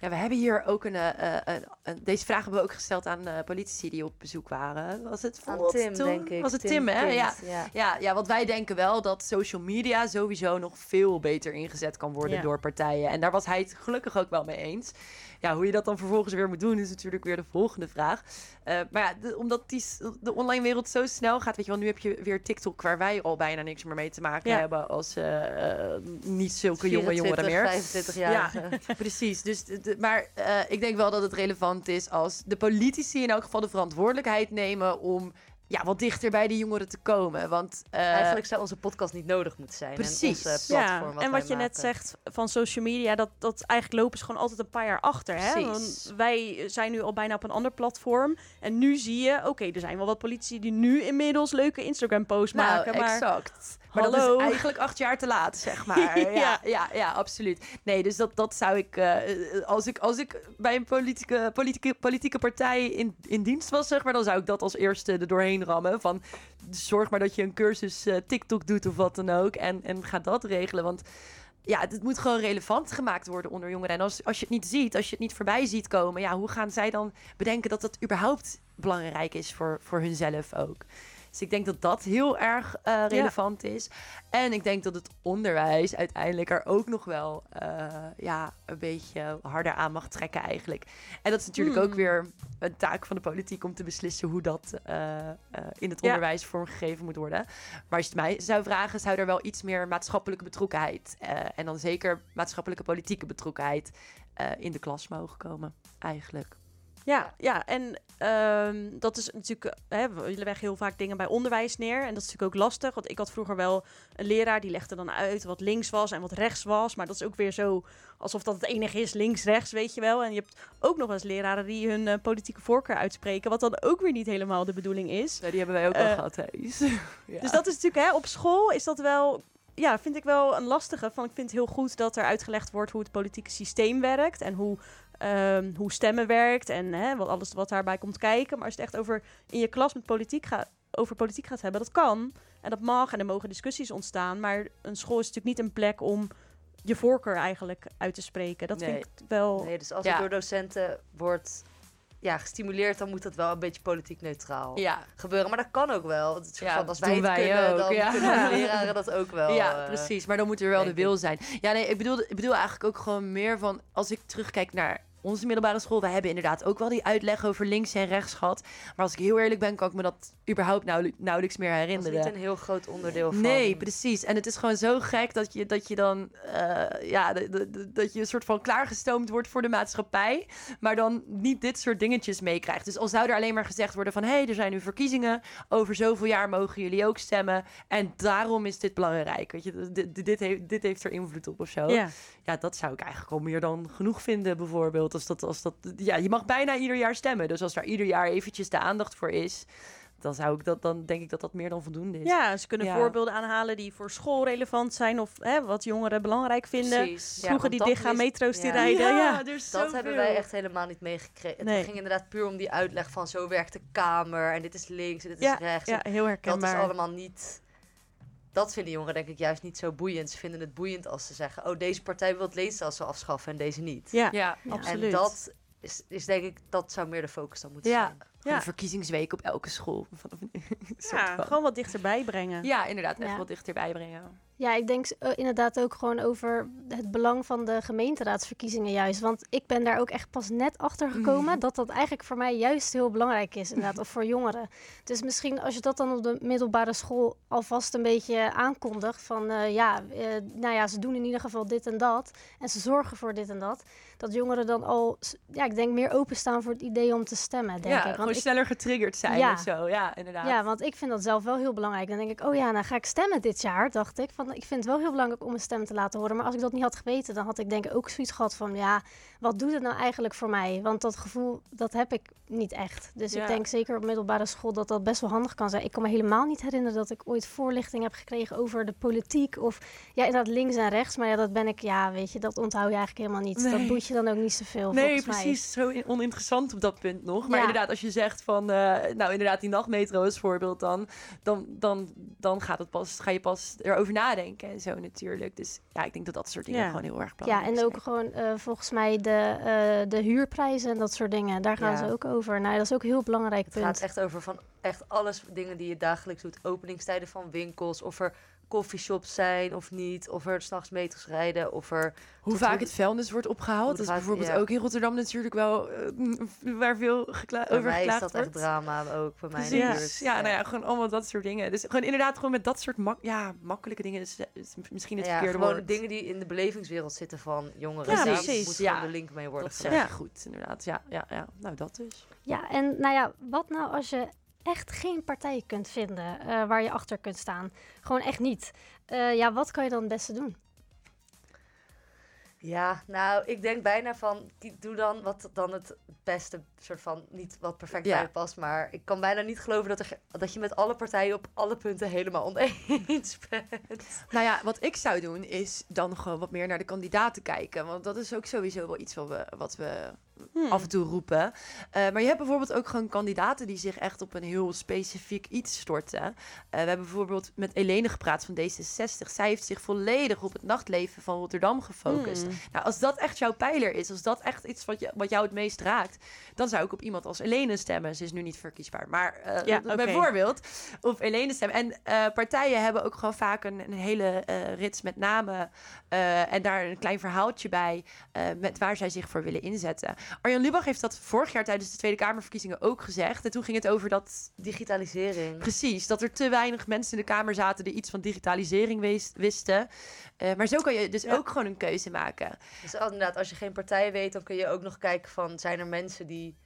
Ja, we hebben hier ook een, eh, eh, een, een- Deze vraag hebben we ook gesteld aan eh, politici die op bezoek waren. Was het Volt Tim, toen? denk ik. Was het Tim, hè? Kind, Ja. ja. Ja, ja, want wij denken wel dat social media sowieso nog veel beter ingezet kan worden Ja. door partijen. En daar was hij het gelukkig ook wel mee eens. Ja, hoe je dat dan vervolgens weer moet doen, is natuurlijk weer de volgende vraag. Eh, maar ja, de- omdat die, de online wereld zo snel gaat, weet je wel, nu heb je weer TikTok, waar wij al bijna niks meer mee te maken Ja. hebben als eh, eh, niet zulke jonge jongeren 24, meer. 25 jaar. Precies, dus, de- maar ik denk wel dat het relevant is als de politici in elk geval de verantwoordelijkheid nemen om ja, wat dichter bij die jongeren te komen. Want eh, Eigenlijk zou onze podcast niet nodig moeten zijn. Precies. En onze Ja, platform en wat je net zegt van social media, dat, dat eigenlijk lopen ze gewoon altijd een paar jaar achter. Hè? Want wij zijn nu al bijna op een ander platform. En nu zie je, oké, er zijn wel wat politici die nu inmiddels leuke Instagram-posts nou, maken. Maar exact. Maar dat is eigenlijk acht jaar te laat, zeg maar. ja. Ja. Ja, ja, absoluut. Nee, dus dat, dat zou ik, eh, als ik... Als ik bij een politieke, politieke, politieke partij in, in dienst was, zeg maar... dan zou ik dat als eerste er doorheen rammen. Van, zorg maar dat je een cursus eh, TikTok doet of wat dan ook. En, en ga dat regelen, want... Ja, het moet gewoon relevant gemaakt worden onder jongeren. En als, als je het niet ziet, als je het niet voorbij ziet komen... ja, hoe gaan zij dan bedenken dat dat überhaupt belangrijk is voor, voor hunzelf ook? Dus ik denk dat dat heel erg eh, relevant is. En ik denk dat het onderwijs uiteindelijk er ook nog wel eh, ja, een beetje harder aan mag trekken eigenlijk. En dat is natuurlijk Hmm. ook weer een taak van de politiek om te beslissen hoe dat eh, in het Ja. onderwijs vormgegeven moet worden. Maar als je het mij zou vragen, zou er wel iets meer maatschappelijke betrokkenheid en dan zeker maatschappelijke politieke betrokkenheid in de klas mogen komen eigenlijk. Ja, ja, en ehm, dat is natuurlijk, hè, we leggen heel vaak dingen bij onderwijs neer. En dat is natuurlijk ook lastig, want ik had vroeger wel een leraar die legde dan uit wat links was en wat rechts was. Maar dat is ook weer zo alsof dat het enige is, links-rechts, weet je wel. En je hebt ook nog eens leraren die hun eh, politieke voorkeur uitspreken, wat dan ook weer niet helemaal de bedoeling is. Ja, die hebben wij ook Eh, al gehad, Thijs. Ja. Dus dat is natuurlijk, hè, op school is dat wel, ja, vind ik wel een lastige. Van, ik vind het heel goed dat er uitgelegd wordt hoe het politieke systeem werkt en hoe, ehm, hoe stemmen werkt en hè, wat, alles wat daarbij komt kijken. Maar als je het echt over in je klas met politiek gaat, over politiek gaat hebben, dat kan en dat mag en er mogen discussies ontstaan. Maar een school is natuurlijk niet een plek om je voorkeur eigenlijk uit te spreken. Dat Nee. vind ik wel. Nee, dus als Ja. het door docenten wordt ja, gestimuleerd, dan moet dat wel een beetje politiek neutraal ja, gebeuren. Maar dat kan ook wel. Het is Ja, van, als wij het wij kunnen, ook, dan ja. kunnen de leraren dat ook wel. ja, eh, precies. Maar dan moet er wel de wil zijn. Ja, nee, ik bedoel, ik bedoel eigenlijk ook gewoon meer van... Als ik terugkijk naar onze middelbare school, we hebben inderdaad ook wel die uitleg over links en rechts gehad. Maar als ik heel eerlijk ben, kan ik me dat überhaupt nauwelijks, nauwelijks meer Dat is herinneren. niet een heel groot onderdeel van. Nee, precies. En het is gewoon zo gek dat je, dat je dan eh, ja, dat je een soort van klaargestoomd wordt voor de maatschappij, maar dan niet dit soort dingetjes meekrijgt. Dus al zou er alleen maar gezegd worden van hé, hey, er zijn nu verkiezingen, over zoveel jaar mogen jullie ook stemmen en daarom is dit belangrijk. Weet je, dit, dit, dit heeft, dit heeft er invloed op of zo. Ja. Ja, dat zou ik eigenlijk al meer dan genoeg vinden, bijvoorbeeld. Als dat, als dat, ja, je mag bijna ieder jaar stemmen. Dus als daar ieder jaar eventjes de aandacht voor is, dan, zou ik dat, dan denk ik dat dat meer dan voldoende is. ja, ze kunnen Ja. voorbeelden aanhalen die voor school relevant zijn of hè, wat jongeren belangrijk vinden. Precies. Vroeger die dat dichtgaan wist- metro's die ja. rijden. Ja. Dat hebben wij echt helemaal niet meegekregen. Nee. Het ging inderdaad puur om die uitleg van zo werkt de Kamer en dit is links en dit Ja, is rechts. ja, heel dat herkenbaar. is allemaal niet. Dat vinden jongeren denk ik juist niet zo boeiend. Ze vinden het boeiend als ze zeggen: Oh, deze partij wil het leenstelsel afschaffen en deze niet. Ja, Ja, Ja. absoluut. En dat is, is denk ik, dat zou meer de focus dan moeten Ja. zijn. Ja. een verkiezingsweek op elke school. Vanaf soort ja, gewoon wat dichterbij brengen. ja inderdaad. Echt wat dichterbij brengen. Ja, ik denk eh, inderdaad ook gewoon over het belang van de gemeenteraadsverkiezingen juist. Want ik ben daar ook echt pas net achter gekomen dat dat eigenlijk voor mij juist heel belangrijk is, inderdaad, of voor jongeren. Dus misschien als je dat dan op de middelbare school alvast een beetje aankondigt van eh, ja, eh, nou ja, ze doen in ieder geval dit en dat en ze zorgen voor dit en dat. Dat jongeren dan al, ja, ik denk meer openstaan voor het idee om te stemmen, denk ja, ik. Want gewoon ik sneller getriggerd zijn Ja. of zo. Ja, inderdaad. ja, want ik vind dat zelf wel heel belangrijk. Dan denk ik, oh ja, nou ga ik stemmen dit jaar, dacht ik. Van, ik vind het wel heel belangrijk om mijn stem te laten horen. Maar als ik dat niet had geweten, dan had ik denk ik ook zoiets gehad van... ja, wat doet het nou eigenlijk voor mij? Want dat gevoel, dat heb ik niet echt. Dus Ja. ik denk zeker op middelbare school dat dat best wel handig kan zijn. Ik kan me helemaal niet herinneren dat ik ooit voorlichting heb gekregen over de politiek. Of ja, inderdaad links en rechts. Maar ja, dat ben ik, ja, weet je, dat onthoud je eigenlijk helemaal niet. Nee. Dat je dan ook niet zoveel, Nee, volgens mij. precies. Zo in- oninteressant op dat punt nog. Maar Ja. inderdaad, als je zegt van, eh, nou inderdaad, die nachtmetro als voorbeeld dan, dan, dan, dan gaat het pas, ga je pas erover nadenken en zo natuurlijk. Dus ja, ik denk dat dat soort dingen Ja. gewoon heel erg Ja, belangrijk en zijn. ook gewoon eh, volgens mij de, eh, de huurprijzen en dat soort dingen. Daar gaan Ja. ze ook over. Nou, dat is ook een heel belangrijk Het punt. gaat echt over van echt alles dingen die je dagelijks doet. Openingstijden van winkels, of er coffeeshops zijn of niet, of er s'nachts meters rijden, of er... Hoe vaak het vuilnis wordt opgehaald. Dat is bijvoorbeeld ja. ook in Rotterdam natuurlijk wel eh, waar veel gekla- Bij over mij is geklaagd dat wordt. echt drama ook, bij mij buurt. Ja, nou ja, gewoon allemaal dat soort dingen. Dus gewoon inderdaad gewoon met dat soort mak ja, makkelijke dingen is, is misschien het Ja, verkeerde gewoon woord. dingen die in de belevingswereld zitten van jongeren. Ja, Daar precies. moet Ja. de link mee worden Dat gelegd. je goed, inderdaad. Ja, ja, ja. Nou, dat dus. Ja, en nou ja, wat nou als je echt geen partij kunt vinden eh, waar je achter kunt staan? Gewoon echt niet. Eh, ja, wat kan je dan het beste doen? Ja, nou, ik denk bijna van, doe dan wat dan het beste, soort van, niet wat perfect Ja. bij je past, maar ik kan bijna niet geloven dat, er, dat je met alle partijen op alle punten helemaal oneens bent. Nou ja, wat ik zou doen is dan gewoon wat meer naar de kandidaten kijken. Want dat is ook sowieso wel iets wat we, wat we Hmm. af en toe roepen. Eh, maar je hebt bijvoorbeeld ook gewoon kandidaten die zich echt op een heel specifiek iets storten. Eh, we hebben bijvoorbeeld met Elene gepraat van D66. Zij heeft zich volledig op het nachtleven van Rotterdam gefocust. Hmm. Nou, als dat echt jouw pijler is, als dat echt iets wat, je, wat jou het meest raakt, dan zou ik op iemand als Elene stemmen. Ze is nu niet verkiesbaar, maar eh, Ja, bijvoorbeeld op Elene stemmen. En partijen hebben ook gewoon vaak een, een hele rits met namen en daar een klein verhaaltje bij met waar zij zich voor willen inzetten. Arjan Lubach heeft dat vorig jaar tijdens de Tweede Kamerverkiezingen ook gezegd. En toen ging het over dat Digitalisering. Precies, dat er te weinig mensen in de Kamer zaten die iets van digitalisering wees- wisten. Eh, maar zo kan je dus Ja. ook gewoon een keuze maken. Dus inderdaad, als je geen partij weet, dan kun je ook nog kijken van, zijn er mensen die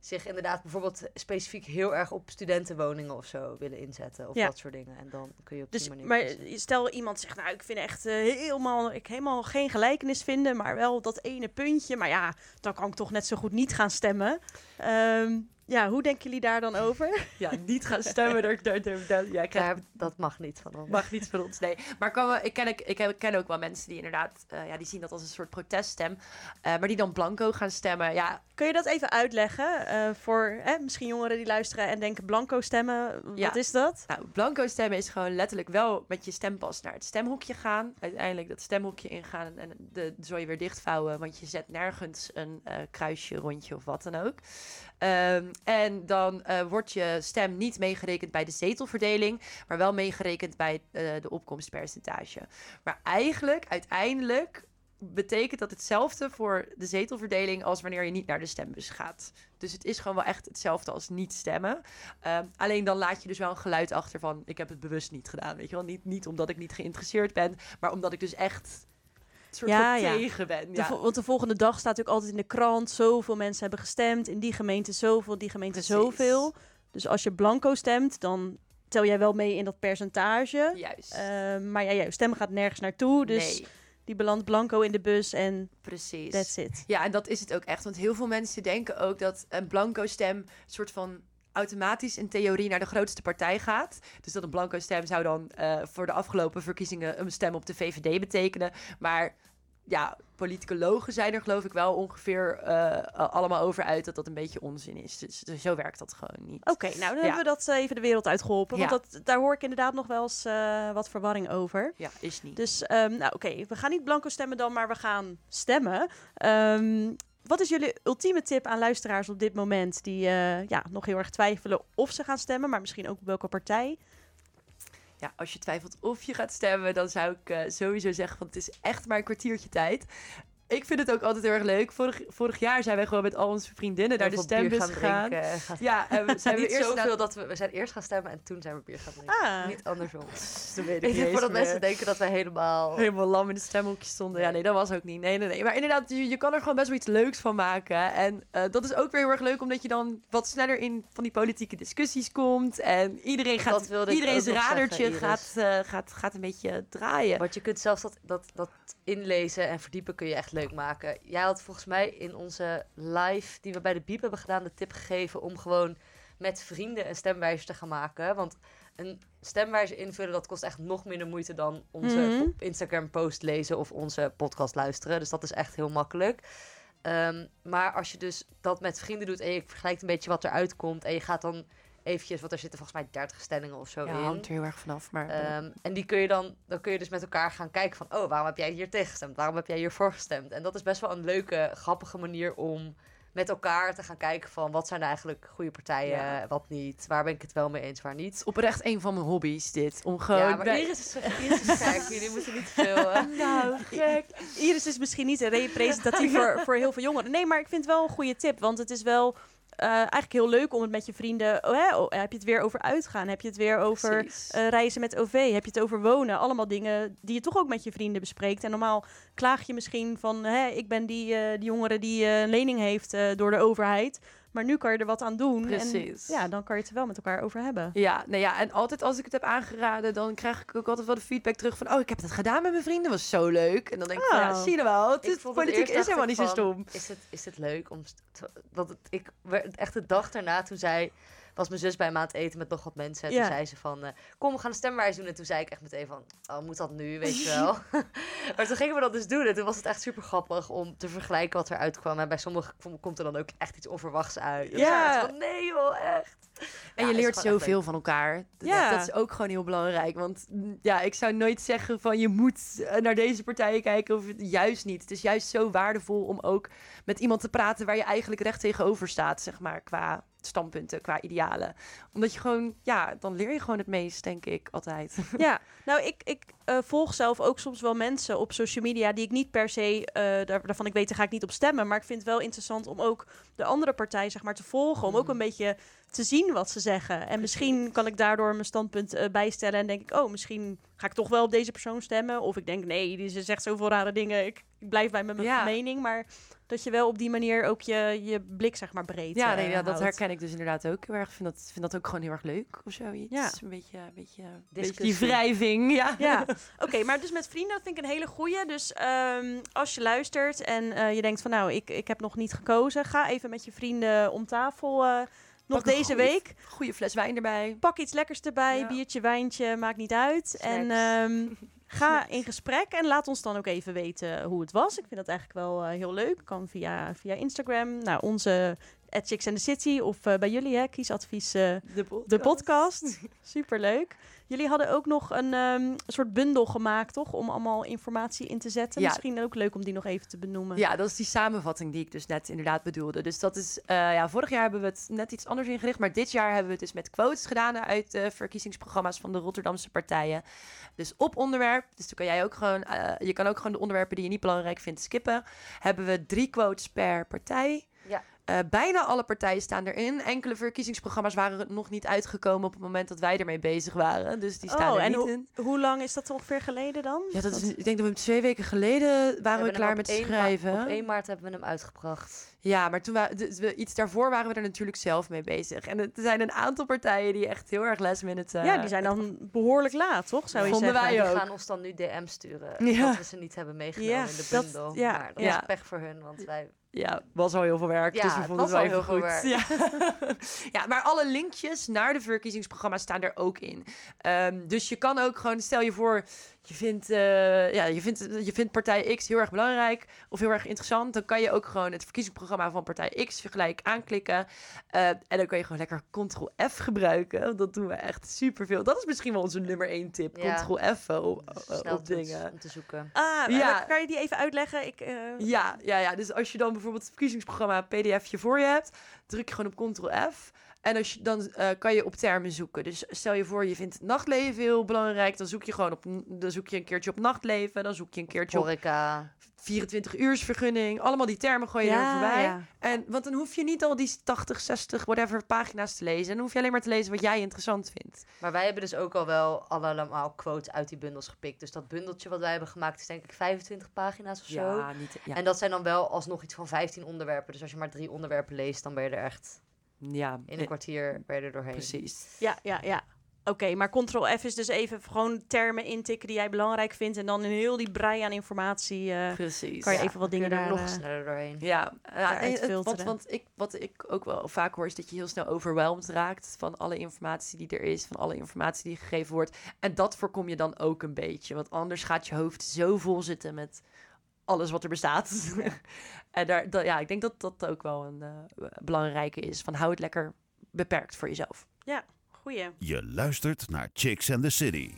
zich inderdaad bijvoorbeeld specifiek heel erg op studentenwoningen of zo willen inzetten. Of Ja. dat soort dingen. En dan kun je op Dus, die manier maar kiezen. stel iemand zegt, nou, ik vind echt eh, helemaal, ik helemaal geen gelijkenis vinden, maar wel dat ene puntje. Maar ja, dan kan ik toch net zo goed niet gaan stemmen. Ehm, ja, hoe denken jullie daar dan over? Ja, niet gaan stemmen. daar, daar, daar, daar- ja, krijg dat mag niet van ons. mag niet van ons, nee. Maar kan we, ik, ken, ik, ik, ken ook wel mensen die inderdaad, eh, ja, die zien dat als een soort proteststem. Eh, maar die dan blanco gaan stemmen. Ja, Kun je dat even uitleggen eh, voor hè, misschien jongeren die luisteren en denken blanco stemmen? Wat Ja. is dat? nou, blanco stemmen is gewoon letterlijk wel met je stempas naar het stemhokje gaan. Uiteindelijk dat stemhokje ingaan en de zooi weer dichtvouwen. Want je zet nergens een eh, kruisje, rondje of wat dan ook. Ehm, en dan eh, wordt je stem niet meegerekend bij de zetelverdeling, maar wel meegerekend bij eh, de opkomstpercentage. Maar eigenlijk, uiteindelijk, betekent dat hetzelfde voor de zetelverdeling als wanneer je niet naar de stembus gaat. Dus het is gewoon wel echt hetzelfde als niet stemmen. Ehm, alleen dan laat je dus wel een geluid achter van ik heb het bewust niet gedaan. Weet je wel, niet, niet omdat ik niet geïnteresseerd ben, maar omdat ik dus echt soort Ja, ja. tegen ben. De Ja. vo- want de volgende dag staat natuurlijk altijd in de krant. Zoveel mensen hebben gestemd. In die gemeente zoveel, die gemeente Precies. zoveel. Dus als je blanco stemt, dan tel jij wel mee in dat percentage. Juist. Eh, maar ja, jouw stem gaat nergens naartoe. Dus nee, die belandt blanco in de bus en precies. that's it. Ja, en dat is het ook echt. Want heel veel mensen denken ook dat een blanco stem een soort van automatisch in theorie naar de grootste partij gaat. Dus dat een blanco stem zou dan eh, voor de afgelopen verkiezingen een stem op de VVD betekenen. Maar ja, politicologen zijn er geloof ik wel ongeveer eh, allemaal over uit dat dat een beetje onzin is. Dus, dus zo werkt dat gewoon niet. Oké, nou dan Ja. hebben we dat eh, even de wereld uitgeholpen. Want Ja. dat, daar hoor ik inderdaad nog wel eens wat verwarring over. Ja, is niet. Dus, ehm, nou oké, we gaan niet blanco stemmen dan, maar we gaan stemmen. Ehm, wat is jullie ultieme tip aan luisteraars op dit moment die eh, ja, nog heel erg twijfelen of ze gaan stemmen, maar misschien ook op welke partij? Ja, als je twijfelt of je gaat stemmen, dan zou ik eh, sowieso zeggen, want het is echt maar een kwartiertje tijd. Ik vind het ook altijd heel erg leuk. Vorig, vorig jaar zijn wij gewoon met al onze vriendinnen naar de stembus gegaan. drinken en gaan- Ja, en we zijn we eerst zoveel dat we, we zijn eerst gaan stemmen en toen zijn we bier gaan drinken. Ah, Niet andersom. Dat weet ik niet voordat mensen denken dat wij helemaal... helemaal lam in het stemhoekje stonden. Ja, nee, dat was ook niet. Nee, nee, nee. Maar inderdaad, je, je kan er gewoon best wel iets leuks van maken. En eh, dat is ook weer heel erg leuk, omdat je dan wat sneller in van die politieke discussies komt. En iedereen gaat, iedereen's radertje zeggen, gaat, eh, gaat, gaat een beetje draaien. Want je kunt zelfs dat, dat, dat inlezen en verdiepen kun je echt leuk maken. Jij had volgens mij in onze live die we bij de Biep hebben gedaan de tip gegeven om gewoon met vrienden een stemwijzer te gaan maken. Want een stemwijzer invullen dat kost echt nog minder moeite dan onze Mhm. Instagram post lezen of onze podcast luisteren. Dus dat is echt heel makkelijk. Ehm, maar als je dus dat met vrienden doet en je vergelijkt een beetje wat eruit komt en je gaat dan eventjes, want er zitten volgens mij 30 stellingen of zo Ja, in. hangt er heel erg vanaf. Maar eh, Ehm, en die kun je dan, dan kun je dus met elkaar gaan kijken van, oh, waarom heb jij hier tegen gestemd? Waarom heb jij hiervoor gestemd? En dat is best wel een leuke, grappige manier om met elkaar te gaan kijken van, wat zijn nou eigenlijk goede partijen, Ja. wat niet? Waar ben ik het wel mee eens, waar niet? oprecht een van mijn hobby's, dit. Om gewoon... ja, maar Iris is, Iris is gek. Jullie moeten niet veel... eh, nou, gek. Iris is misschien niet representatief voor, voor heel veel jongeren. Nee, maar ik vind het wel een goede tip. Want het is wel eh, eigenlijk heel leuk om het met je vrienden... Oh, hè, oh, heb je het weer over uitgaan? Heb je het weer over eh, reizen met OV? Heb je het over wonen? Allemaal dingen die je toch ook met je vrienden bespreekt. En normaal klaag je misschien van... Hè, ik ben die, eh, die jongere die een lening heeft door de overheid. Maar nu kan je er wat aan doen. Precies. En ja, dan kan je het er wel met elkaar over hebben. Ja, nou ja, en altijd als ik het heb aangeraden, dan krijg ik ook altijd wel de feedback terug van, oh, ik heb het gedaan met mijn vrienden, was zo leuk. En dan denk ik, van, ja, Oh. zie je wel, het is, politiek is helemaal niet zo stom. Is het, is het leuk om... Dat het, ik, werd- echt de dag daarna, toen zij... Was mijn zus bij me aan het eten met nog wat mensen. En Ja. toen zei ze van... eh, kom, we gaan een stemwijs doen. En toen zei ik echt meteen van... Oh, moet dat nu? Weet je wel. maar toen gingen we dat dus doen. En toen was het echt super grappig om te vergelijken wat eruit kwam. En bij sommigen kom- komt er dan ook echt iets onverwachts uit. Ja. Van, nee joh, echt. En Ja, je leert zoveel van elkaar. Dat, Ja. dat is ook gewoon heel belangrijk. Want mm, ja, ik zou nooit zeggen van je moet eh, naar deze partijen kijken of juist niet. Het is juist zo waardevol om ook met iemand te praten waar je eigenlijk recht tegenover staat, zeg maar, qua standpunten, qua idealen. Omdat je gewoon, ja, dan leer je gewoon het meest, denk ik, altijd. Ja, nou, ik, ik eh, volg zelf ook soms wel mensen op social media die ik niet per se, eh, daar, daarvan ik weet, daar ga ik niet op stemmen. Maar ik vind het wel interessant om ook de andere partij, zeg maar, te volgen. Om ook een beetje te zien wat ze zeggen. En misschien kan ik daardoor mijn standpunt eh, bijstellen en denk ik, oh, misschien ga ik toch wel op deze persoon stemmen. Of ik denk, nee, die ze zegt zoveel rare dingen, ik, ik blijf bij mijn Ja. mening. Maar dat je wel op die manier ook je, je blik, zeg maar, breed Ja, eh, nee, ja, dat herken ik dus inderdaad ook heel erg. Ik vind dat, vind dat ook gewoon heel erg leuk of zoiets. Ja. Een beetje, een beetje, die wrijving, ja. Ja, oké, maar dus met vrienden, vind ik een hele goeie. Dus ehm, als je luistert en eh, je denkt van nou, ik, ik heb nog niet gekozen, ga even met je vrienden om tafel eh, nog Pak deze goeie- week. Goede fles wijn erbij. Pak iets lekkers erbij, Ja. biertje, wijntje, maakt niet uit. En. ga in gesprek en laat ons dan ook even weten hoe het was. Ik vind dat eigenlijk wel eh, heel leuk. Kan via, via Instagram. Nou, onze at Chicks and the City of eh, bij jullie, hè, Kiesadvies, eh, De podcast. de podcast. Superleuk. Jullie hadden ook nog een ehm, soort bundel gemaakt, toch? Om allemaal informatie in te zetten. Ja. Misschien ook leuk om die nog even te benoemen. Ja, dat is die samenvatting die ik dus net inderdaad bedoelde. Dus dat is, eh, ja, vorig jaar hebben we het net iets anders ingericht. Maar dit jaar hebben we het dus met quotes gedaan uit de verkiezingsprogramma's van de Rotterdamse partijen. Dus op onderwerp, dus dan kan jij ook gewoon, je kan ook gewoon de onderwerpen die je niet belangrijk vindt skippen. Hebben we drie quotes per partij. Eh, bijna alle partijen staan erin. Enkele verkiezingsprogramma's waren nog niet uitgekomen op het moment dat wij ermee bezig waren. Dus die staan oh, er en niet hoe- in. hoe lang is dat ongeveer geleden dan? Ja, dat is, ik denk dat we twee weken geleden waren we, klaar met 1 ma- schrijven. Op 1 maart hebben we hem uitgebracht. Ja, maar toen dus we, iets daarvoor waren we er natuurlijk zelf mee bezig. En er zijn een aantal partijen die echt heel erg last minute... eh, ja, die zijn dan behoorlijk laat, toch? Zou je Vonden zeggen? wij die ook. gaan ons dan nu DM sturen. Ja. Dat we ze niet hebben meegenomen in de dat- bundel. ja, maar dat ja. is pech voor hun, want wij... Ja, was al heel veel werk, Ja, dus we vonden het was wel al heel goed. veel Ja. ja, maar alle linkjes naar de verkiezingsprogramma's staan er ook in. Ehm, dus je kan ook gewoon, stel je voor, je vindt, eh, ja, je, vindt, je vindt partij X heel erg belangrijk of heel erg interessant. Dan kan je ook gewoon het verkiezingsprogramma van partij X gelijk aanklikken. Eh, en dan kan je gewoon lekker Ctrl-F gebruiken. Want Dat doen we echt superveel. Dat is misschien wel onze nummer één tip. Ja. Ctrl-F op, dingen. om te zoeken. Ah, Ja. ja. kan je die even uitleggen? Ik, eh, Ja, ja, ja. Dus als je dan bijvoorbeeld het verkiezingsprogramma pdfje voor je hebt, druk je gewoon op Ctrl-F. En als je, dan eh, kan je op termen zoeken. Dus stel je voor, je vindt het nachtleven heel belangrijk. Dan zoek je gewoon op, dan zoek je een keertje op nachtleven. Dan zoek je een keertje op Horeca. 24 uursvergunning. Allemaal die termen gooi je er voorbij. ja. En, want dan hoef je niet al die 80, 60, whatever pagina's te lezen. En dan hoef je alleen maar te lezen wat jij interessant vindt. Maar wij hebben dus ook al wel allemaal quotes uit die bundels gepikt. Dus dat bundeltje wat wij hebben gemaakt is denk ik 25 pagina's of zo. niet, ja. En dat zijn dan wel alsnog iets van 15 onderwerpen. Dus als je maar drie onderwerpen leest, dan ben je er echt ja, in een kwartier ben je er doorheen. precies. Ja, ja, ja. Oké, maar Ctrl-F is dus even gewoon termen intikken die jij belangrijk vindt. En dan in heel die brei aan informatie eh, Precies. kan je Ja, even wat dingen er daar... nog eh, sneller doorheen. Ja, ja het- filteren. want, want ik, wat ik ook wel vaak hoor is dat je heel snel overweldigd raakt van alle informatie die er is, van alle informatie die gegeven wordt. En dat voorkom je dan ook een beetje, want anders gaat je hoofd zo vol zitten met alles wat er bestaat. en daar, dat, ja, ik denk dat dat ook wel een eh, belangrijke is, van hou het lekker beperkt voor jezelf. Goeie. Je luistert naar Chicks and the City.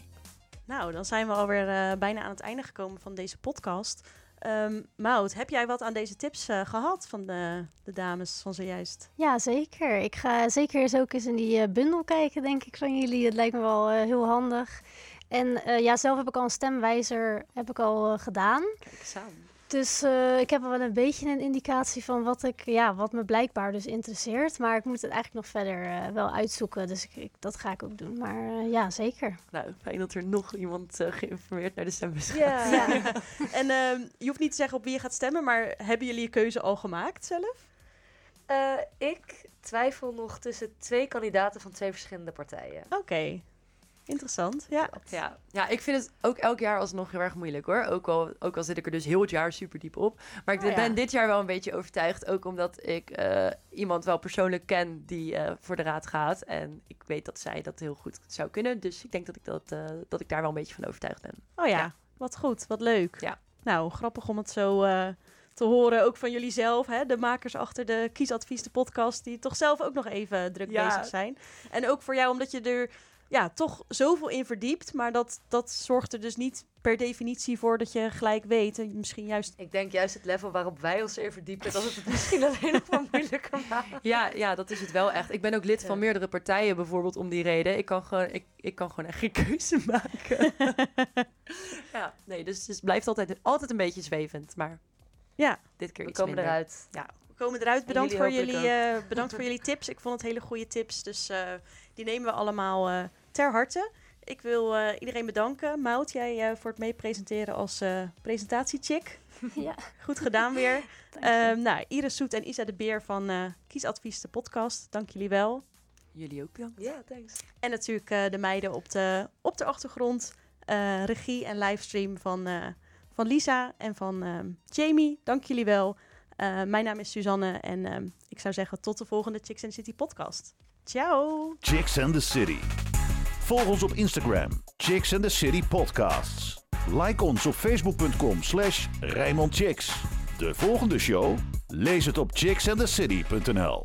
Nou, dan zijn we alweer eh bijna aan het einde gekomen van deze podcast. Ehm Maud, heb jij wat aan deze tips eh, gehad van de, de dames van zojuist? Ja, zeker. Ik ga zeker eens ook eens in die eh, bundel kijken, denk ik, van jullie. Dat lijkt me wel heel handig. En eh, ja, zelf heb ik al een stemwijzer heb ik al gedaan. Kijk eens aan. Dus eh, ik heb wel een beetje een indicatie van wat, ik, ja, wat me blijkbaar dus interesseert. Maar ik moet het eigenlijk nog verder eh, wel uitzoeken. Dus ik, ik- dat ga ik ook doen. Maar eh, ja, zeker. Nou, fijn dat er nog iemand eh, geïnformeerd naar de stembus gaat. Ja. en ehm, je hoeft niet te zeggen op wie je gaat stemmen, maar hebben jullie je keuze al gemaakt zelf? Eh, ik twijfel nog tussen twee kandidaten van twee verschillende partijen. Oké, interessant. Ja. Ja, ja, ik vind het ook elk jaar alsnog heel erg moeilijk hoor. Ook al, ook al zit ik er dus heel het jaar super diep op. Maar ik Oh, ja. ben dit jaar wel een beetje overtuigd. Ook omdat ik eh, iemand wel persoonlijk ken die eh, voor de raad gaat. En ik weet dat zij dat heel goed zou kunnen. Dus ik denk dat ik, dat, eh, dat ik daar wel een beetje van overtuigd ben. Oh ja, Ja. wat goed, wat leuk. Ja. Nou, grappig om het zo te horen, ook van jullie zelf, hè, de makers achter de Kiesadvies, de podcast, die toch zelf ook nog even druk Ja. bezig zijn. En ook voor jou, omdat je er ja, toch zoveel in verdiept, maar dat, dat zorgt er dus niet per definitie voor dat je gelijk weet. En misschien juist... Ik denk juist het level waarop wij ons erin verdiepen, dat het het misschien alleen nog maar moeilijker maakt. Ja, ja, dat is het wel echt. Ik ben ook lid van Ja. meerdere partijen bijvoorbeeld om die reden. Ik kan gewoon, ik, ik kan gewoon echt geen keuze maken. ja, nee, dus het blijft altijd, altijd een beetje zwevend. Maar Ja, dit keer We iets komen minder. eruit. we komen eruit. Bedankt, jullie voor, jullie, eh, bedankt voor jullie tips. Ik vond het hele goede tips, dus eh, die nemen we allemaal eh, ter harte. Ik wil eh, iedereen bedanken. Mout, jij eh, voor het meepresenteren als eh presentatiechick. ja, Goed gedaan weer. Ehm nou, Iris Soet en Isa de Beer van eh, Kiesadvies, de podcast. Dank jullie wel. Jullie ook bedankt. Ja, thanks. En natuurlijk eh, de meiden op de, op de achtergrond. eh, regie en livestream van, eh, van Lisa en van ehm, Jamie. Dank jullie wel. Eh, mijn naam is Suzanne en ehm, ik zou zeggen tot de volgende Chicks and City podcast. Ciao! Chicks and the City. Volg ons op Instagram, Chicks and the City Podcasts. Like ons op facebook.com slash Rijnmond Chicks. De volgende show? Lees het op chicksandthecity.nl